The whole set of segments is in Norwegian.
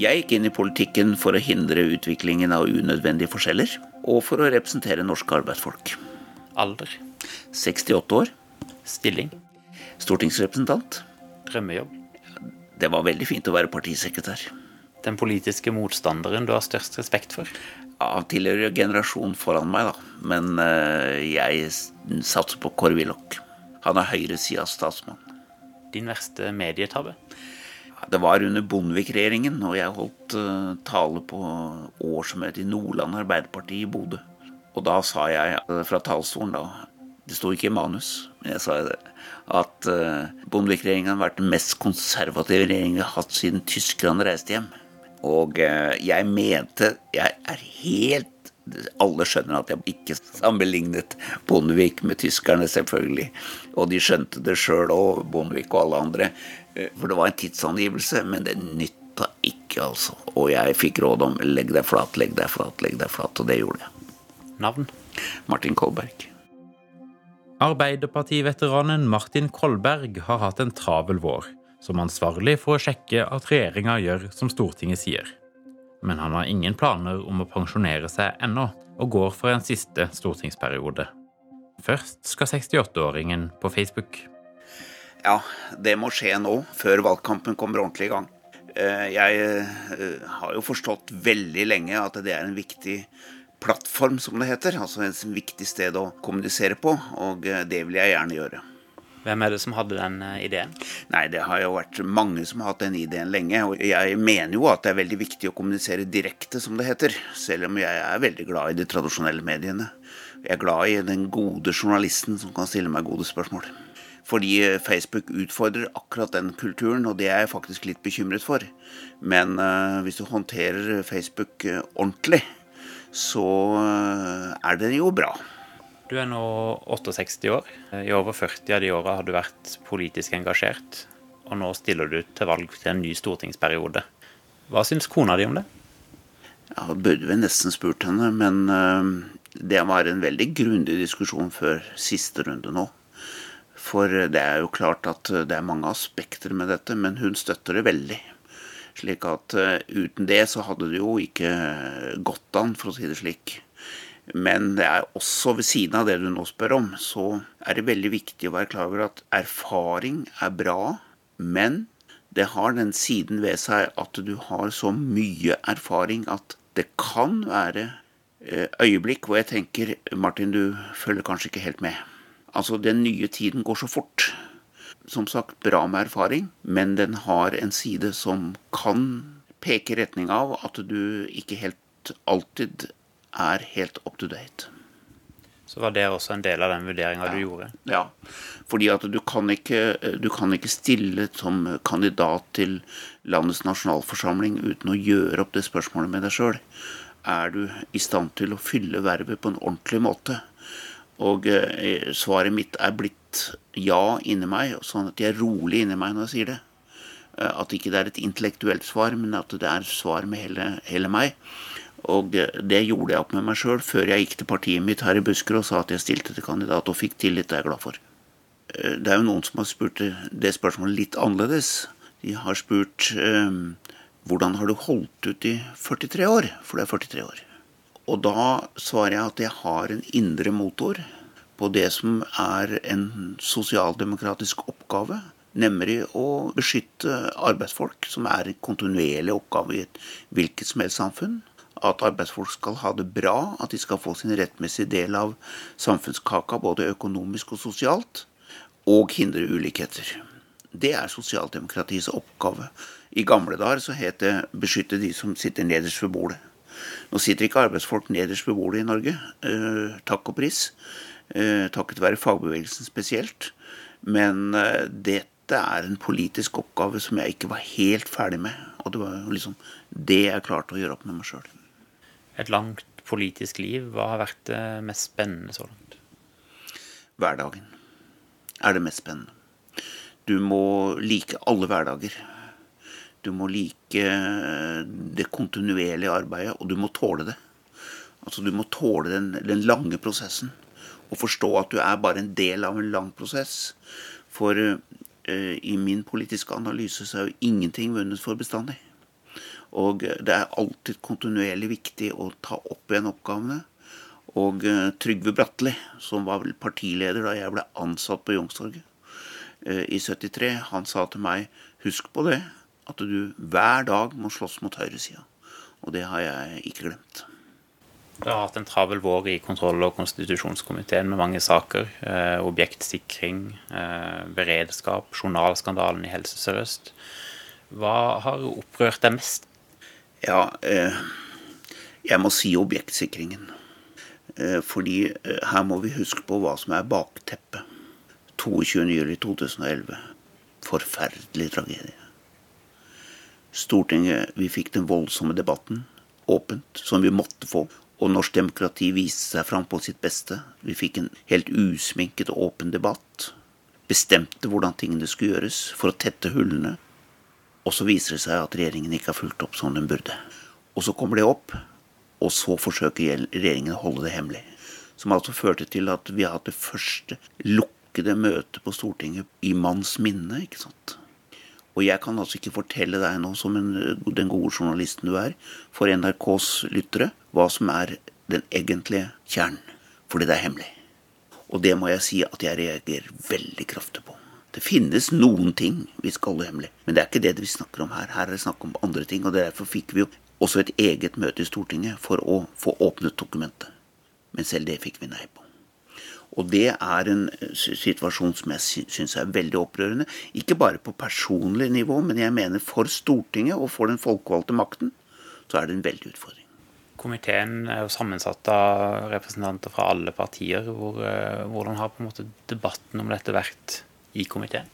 Jeg gikk inn i politikken for å hindre utviklingen av unødvendige forskjeller, og for å representere norske arbeidsfolk. Alder. 68 år, Stilling. stortingsrepresentant. Drømmejobb. Det var veldig fint å være partisekretær. Den politiske motstanderen du har størst respekt for. Ja, tilhører generasjonen foran meg, da. Men uh, jeg satser på Kåre Willoch. Han er høyresidas statsmann. Din verste medietabbe. Det var under Bondevik-regjeringen, og jeg holdt eh, tale på årsmøtet i Nordland Arbeiderparti i Bodø. Og da sa jeg eh, fra talerstolen, da Det sto ikke i manus, men jeg sa det, at uh, Bondevik-regjeringen har vært den mest konservative regjeringen vi har hatt siden tyskerne reiste hjem. Og eh, jeg mente Jeg er helt alle skjønner at jeg ikke sammenlignet Bondevik med tyskerne, selvfølgelig. Og de skjønte det sjøl òg, Bondevik og alle andre. Eh, For det var en tidsangivelse, men det nytta ikke, altså. Og jeg fikk råd om legg deg flat, legg deg flat, legg deg flat, og det gjorde jeg. Navn. Martin Kolberg. Arbeiderpartiveteranen Martin Kolberg har hatt en travel vår, som ansvarlig for å sjekke at regjeringa gjør som Stortinget sier. Men han har ingen planer om å pensjonere seg ennå, og går for en siste stortingsperiode. Først skal 68-åringen på Facebook. Ja, det må skje nå, før valgkampen kommer ordentlig i gang. Eh, Jeg eh, har jo forstått veldig lenge at det er en viktig plattform, som det heter. Altså et viktig sted å kommunisere på, og eh, det vil jeg gjerne gjøre. Hvem er det som hadde den eh, ideen? Nei, det har jo vært mange som har hatt den ideen lenge. Og jeg mener jo at det er veldig viktig å kommunisere direkte, som det heter. Selv om jeg er veldig glad i de tradisjonelle mediene. Jeg er glad i den gode journalisten som kan stille meg gode spørsmål. Fordi eh, Facebook utfordrer akkurat den kulturen, og det er jeg faktisk litt bekymret for. Men uh, hvis du håndterer Facebook ordentlig, så er det jo bra. Du er nå 68 år. I over 40 av de åra har du vært politisk engasjert. Og nå stiller du til valg til en ny stortingsperiode. Hva syns kona di om det? Ja, burde vi nesten spurt henne, men øh, det var en veldig grundig diskusjon før siste runde nå. For det er jo klart at det er mange aspekter med dette, men hun støtter det veldig. Slik at uten det så hadde det jo ikke gått an, for å si det slik. Men det er også ved siden av det du nå spør om, så er det veldig viktig å være klar over at erfaring er bra, men det har den siden ved seg at du har så mye erfaring at det kan være eh, øyeblikk hvor jeg tenker Martin, du følger kanskje ikke helt med. Altså, den nye tiden går så fort. Som sagt, bra med erfaring, men den har en side som kan peke i retning av at du ikke helt alltid er helt up to date. Så var det også en del av den vurderinga du gjorde. Ja, fordi at du kan, ikke, du kan ikke stille som kandidat til landets nasjonalforsamling uten å gjøre opp det spørsmålet med deg sjøl. Er du i stand til å fylle vervet på en ordentlig måte? Og eh, svaret mitt er blitt ja inni meg, sånn at jeg er rolig inni meg når jeg sier det. Eh, At ikke det er et intellektuelt svar, men at det er svar med hele, hele meg. Og det, gjorde jeg opp med meg sjøl før jeg gikk til partiet mitt her i Buskerud og sa at jeg stilte til kandidat og fikk tillit. Det er jeg glad for. Eh, Det er jo noen som har spurt det spørsmålet litt annerledes. De har spurt eh, hvordan har du holdt ut i 43 år? For det er 43 år. Og da svarer jeg at jeg har en indre motor på det som er en sosialdemokratisk oppgave, nemlig å beskytte arbeidsfolk, som er en kontinuerlig oppgave i et hvilket som helst samfunn. At arbeidsfolk skal ha det bra, at de skal få sin rettmessige del av samfunnskaka, både økonomisk og sosialt, og hindre ulikheter. Det er sosialdemokratiets oppgave. I gamle dager så het det 'beskytte de som sitter nederst ved bordet'. Nå sitter ikke arbeidsfolk nederst ved bordet i Norge, eh, takk og pris. Eh, takket være fagbevegelsen spesielt. Men eh, dette er en politisk oppgave som jeg ikke var helt ferdig med. Og det var liksom det jeg klarte å gjøre opp med meg sjøl. Et langt politisk liv. Hva har vært det mest spennende så langt? Hverdagen er det mest spennende. Du må like alle hverdager. Du må like eh, det kontinuerlige arbeidet, og du må tåle det. Altså Du må tåle den, den lange prosessen og forstå at du er bare en del av en lang prosess. For uh, i min politiske analyse så er jo ingenting vunnet for bestandig. Og det er alltid kontinuerlig viktig å ta opp igjen oppgavene. Og Trygve Bratteli, som var partileder da jeg ble ansatt på Youngstorget i 73, han sa til meg husk på det, at du hver dag må slåss mot høyresida. Og det har jeg ikke glemt. Du har hatt en travel vår i kontroll- og konstitusjonskomiteen med mange saker. Eh, objektsikring, eh, beredskap, journalskandalen i Helse Sør-Øst. Hva har opprørt deg mest? Ja, eh, jeg må si objektsikringen. Eh, fordi eh, her må vi huske på hva som er bakteppet. 22.07.2011. Forferdelig tragedie. Stortinget Vi fikk den voldsomme debatten åpent, som vi måtte få. Og norsk demokrati viste seg fram på sitt beste. Vi fikk en helt usminket og åpen debatt. Bestemte hvordan tingene skulle gjøres for å tette hullene. Og så viser det seg at regjeringen ikke har fulgt opp som den burde. Og så kommer det opp, og så forsøker regjeringen å holde det hemmelig. Som altså førte til at vi har hatt det første lukkede møtet på Stortinget i manns minne. ikke sant? Og jeg kan altså ikke fortelle deg nå, som en, den gode journalisten du er, for NRKs lyttere, hva som er den egentlige kjernen. Fordi det er hemmelig. Og det må jeg si at jeg reagerer veldig kraftig på. Det finnes noen ting vi skal holde hemmelig, men det er ikke det vi snakker om her. Her er det snakk om andre ting, og derfor fikk vi jo også et eget møte i Stortinget for å få åpnet dokumentet. Men selv det fikk vi nei på. Og det er en situasjon som jeg syns er veldig opprørende. Ikke bare på personlig nivå, men jeg mener for Stortinget og for den folkevalgte makten så er det en veldig utfordring. Komiteen er jo sammensatt av representanter fra alle partier. Hvor, eh, hvordan har på en måte debatten om dette vært i komiteen?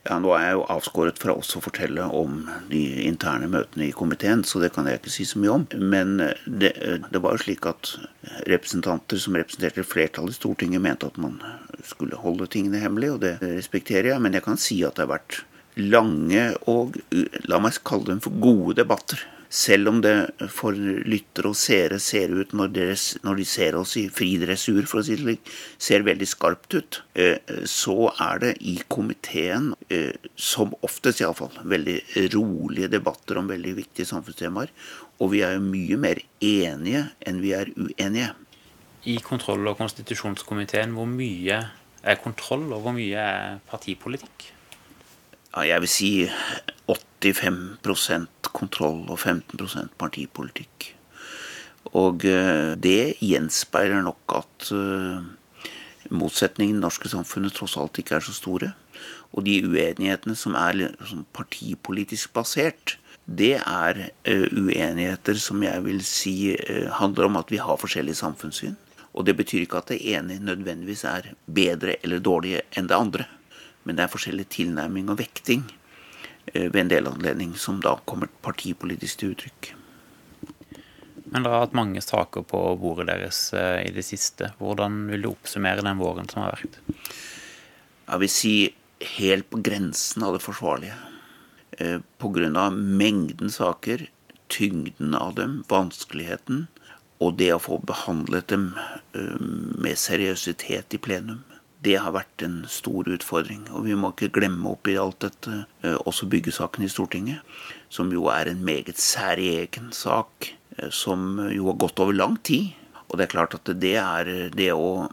Ja, Nå er jeg jo avskåret fra også å fortelle om de interne møtene i komiteen, så det kan jeg ikke si så mye om. Men eh, det, eh, det var jo slik at representanter som representerte flertallet i Stortinget, mente at man skulle holde tingene hemmelig, og det respekterer jeg. Men jeg kan si at det har vært lange og la meg kalle dem for gode debatter selv om det for lyttere og seere ser ut, når, deres, når, de ser oss i fri dressur, for å si det slik, ser veldig skarpt ut, eh, så er det i komiteen, eh, som oftest iallfall, veldig rolige debatter om veldig viktige samfunnstemaer. Og vi er jo mye mer enige enn vi er uenige. I kontroll- og konstitusjonskomiteen, hvor mye er kontroll, og hvor mye er partipolitikk? Ja, jeg vil si 85% kontroll og 15 partipolitikk. Og eh, det gjenspeiler nok at eh, motsetningene i det norske samfunnet tross alt ikke er så store. Og de uenighetene som er partipolitisk basert, det er eh, uenigheter som jeg vil si handler om at vi har forskjellig samfunnssyn. Og det betyr ikke at det ene nødvendigvis er bedre eller dårligere enn det andre. Men det er forskjellig tilnærming og vekting ved en del anledning som da kommer partipolitisk til uttrykk. Men dere har hatt mange saker på bordet deres eh, i det siste. Hvordan vil du oppsummere den våren som har vært? Jeg vil si helt på grensen av det forsvarlige. Eh, Pga. mengden saker, tyngden av dem, vanskeligheten, og det å få behandlet dem eh, med seriøsitet i plenum det har vært en stor utfordring. Og vi må ikke glemme oppi alt dette eh, også byggesaken i Stortinget, som jo er en meget særegen sak, eh, som jo har gått over lang tid. Og det er klart at det er det å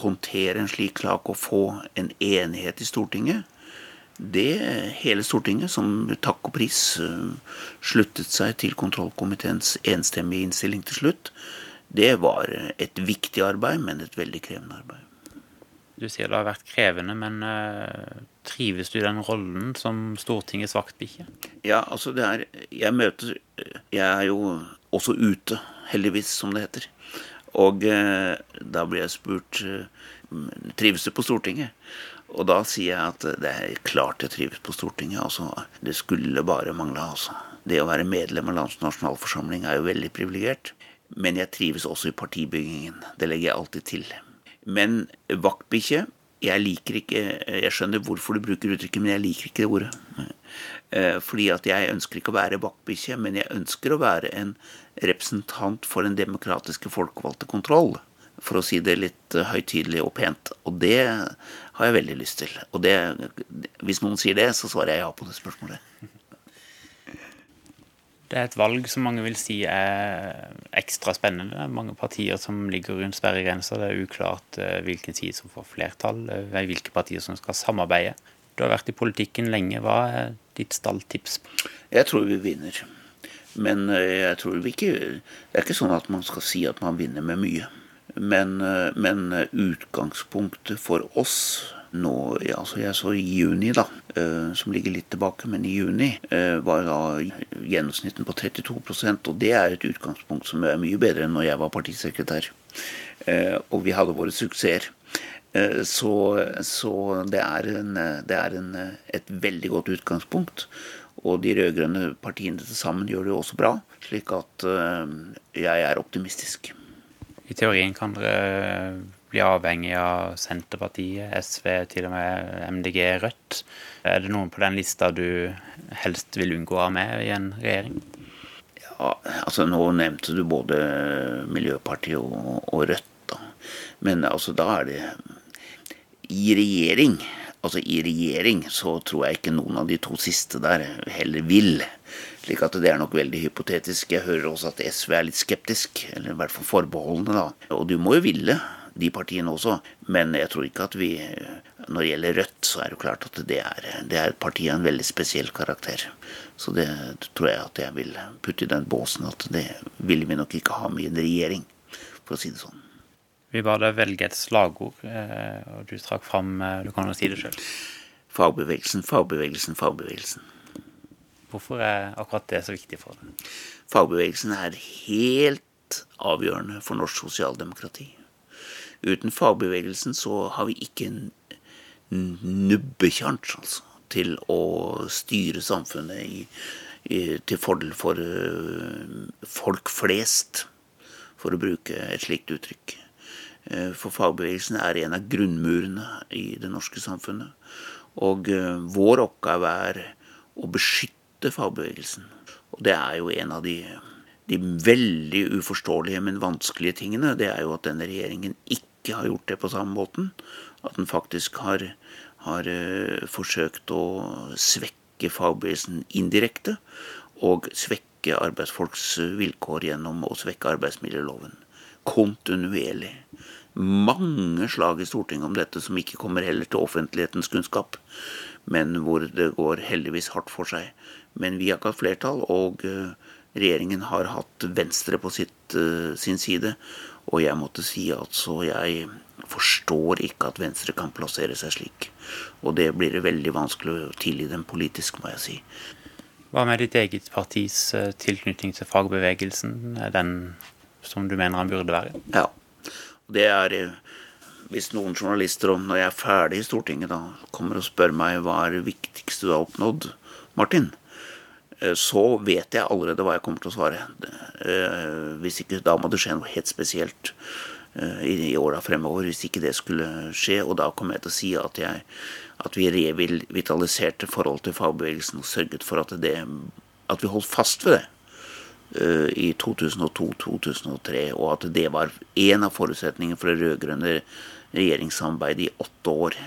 håndtere en slik sak og få en enighet i Stortinget, det hele Stortinget, som takk og pris eh, sluttet seg til kontrollkomiteens enstemmige innstilling til slutt, det var et viktig arbeid, men et veldig krevende arbeid. Du sier det har vært krevende, men uh, trives du i den rollen som Stortingets vaktbikkje? Ja, altså det er Jeg møter Jeg er jo også ute, heldigvis, som det heter. Og uh, da blir jeg spurt uh, trives du på Stortinget. Og da sier jeg at det er klart jeg trives på Stortinget. altså Det skulle bare mangle, altså. Det å være medlem av landets nasjonalforsamling er jo veldig privilegert. Men jeg trives også i partibyggingen. Det legger jeg alltid til. Men vaktbikkje Jeg liker ikke Jeg skjønner hvorfor du bruker uttrykket, men jeg liker ikke det ordet. Eh, fordi at jeg ønsker ikke å være vaktbikkje, men jeg ønsker å være en representant for den demokratiske folkevalgte kontroll. For å si det litt eh, høytidelig og pent. Og det har jeg veldig lyst til. Og det, hvis noen sier det, så svarer jeg ja på det spørsmålet. Det er et valg som mange vil si er ekstra spennende. Det er mange partier som ligger rundt sperregrensa. Det er uklart eh, hvilken side som får flertall, eh, hvilke partier som skal samarbeide. Du har vært i politikken lenge. Hva er ditt stalltips? Jeg tror vi vinner. Men eh, jeg tror vi ikke Det er ikke sånn at man skal si at man vinner med mye. Men, men utgangspunktet for oss nå altså Jeg så i juni, da, eh, som ligger litt tilbake, men i juni eh, var da gjennomsnitten på 32% og det er et utgangspunkt som er mye bedre enn når jeg var partisekretær. Eh, og vi hadde våre suksesser. Så, så, det er, en, det er en, et veldig godt utgangspunkt. Og de rød-grønne partiene til sammen gjør det jo også bra, slik at jeg er optimistisk. I teorien kan dere bli avhengig av Senterpartiet, SV, til og med MDG, Rødt. Er det noen på den lista du helst vil unngå å ha med i en regjering? Ja, altså Nå nevnte du både Miljøpartiet og, og Rødt. da. Men altså da er det I regjering altså i regjering så tror jeg ikke noen av de to siste der heller vil. Slik at det er nok veldig hypotetisk. Jeg hører også at SV er litt skeptisk, eller i hvert fall forbeholdne, da. Og du må jo ville de partiene også. Men jeg tror ikke at vi Når det gjelder Rødt, så er det klart at det er, det er et parti av en veldig spesiell karakter. Så det tror jeg at jeg vil putte i den båsen at det vil vi nok ikke ha med i en regjering, for å si det sånn. Vi ba deg velge et slagord, eh, og du trakk fram eh, Du kan jo si det sjøl. Fagbevegelsen, fagbevegelsen, fagbevegelsen. Hvorfor er akkurat det så viktig for deg? Fagbevegelsen er helt avgjørende for norsk sosialdemokrati. Uten fagbevegelsen så har vi ikke en nubbekjangs altså, til å styre samfunnet i, i, til fordel for uh, folk flest, for å bruke et slikt uttrykk. Uh, for fagbevegelsen er en av grunnmurene i det norske samfunnet. Og uh, vår oppgave er å beskytte fagbevegelsen. Og det er jo en av de de veldig uforståelige, men vanskelige tingene, det er jo at denne regjeringen ikke har gjort det på samme måten. At den faktisk har, har uh, forsøkt å svekke fagbevegelsen indirekte. Og svekke arbeidsfolks vilkår gjennom å svekke arbeidsmiljøloven. Kontinuerlig. Mange slag i Stortinget om dette som ikke kommer heller til offentlighetens kunnskap. Men hvor det går heldigvis hardt for seg. Men vi har ikke hatt flertall. og uh, regjeringen har hatt Venstre på sitt, uh, sin side. Og jeg måtte si altså jeg forstår ikke at Venstre kan plassere seg slik. Og det blir det veldig vanskelig å tilgi dem politisk, må jeg si. Hva med ditt eget partis uh, tilknytning til fagbevegelsen? Er den som du mener han burde være? Ja. Det er uh, hvis noen journalister, om når jeg er ferdig i Stortinget, da kommer og spør meg hva er det viktigste du har oppnådd, Martin, Eh, så vet jeg allerede hva jeg kommer til å svare. Eh, hvis ikke, da må det skje noe helt spesielt eh, i åra fremover. Hvis ikke det skulle skje. Og da kommer jeg til å si at, jeg, at vi revitaliserte forholdet til fagbevegelsen og sørget for at, det, at vi holdt fast ved det i 2002-2003, og at det var en av forutsetningene for det rød-grønne regjeringssamarbeidet i åtte år.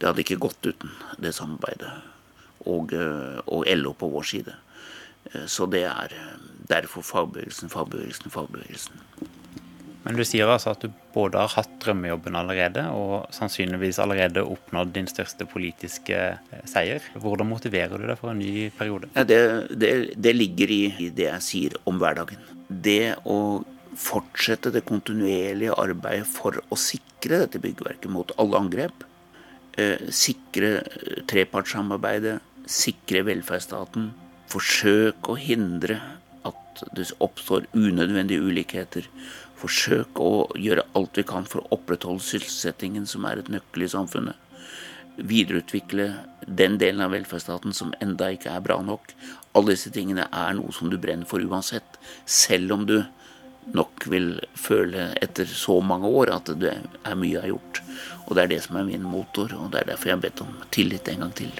Det hadde ikke gått uten det samarbeidet og, eh, og LO på vår side. Eh, så det er eh, derfor fagbevegelsen, fagbevegelsen, fagbevegelsen. Men du sier altså at du både har hatt drømmejobben allerede, og sannsynligvis allerede oppnådd din største politiske seier. Hvordan motiverer du deg for en ny periode? Ja, det, det, det, ligger i det jeg sier om hverdagen. Det å fortsette det kontinuerlige arbeidet for å sikre dette byggverket mot alle angrep. Sikre trepartssamarbeidet, sikre velferdsstaten, Forsøk å hindre at det oppstår unødvendige ulikheter, Forsøk å gjøre alt vi kan for å opprettholde sysselsettingen, som er et nøkkel i samfunnet, videreutvikle den delen av velferdsstaten som enda ikke er bra nok. Alle disse tingene er noe som du brenner for uansett, selv om du nok vil føle etter så mange år at det er mye jeg har gjort. Og det er det som er min motor, og det er derfor jeg har bedt om tillit en gang til.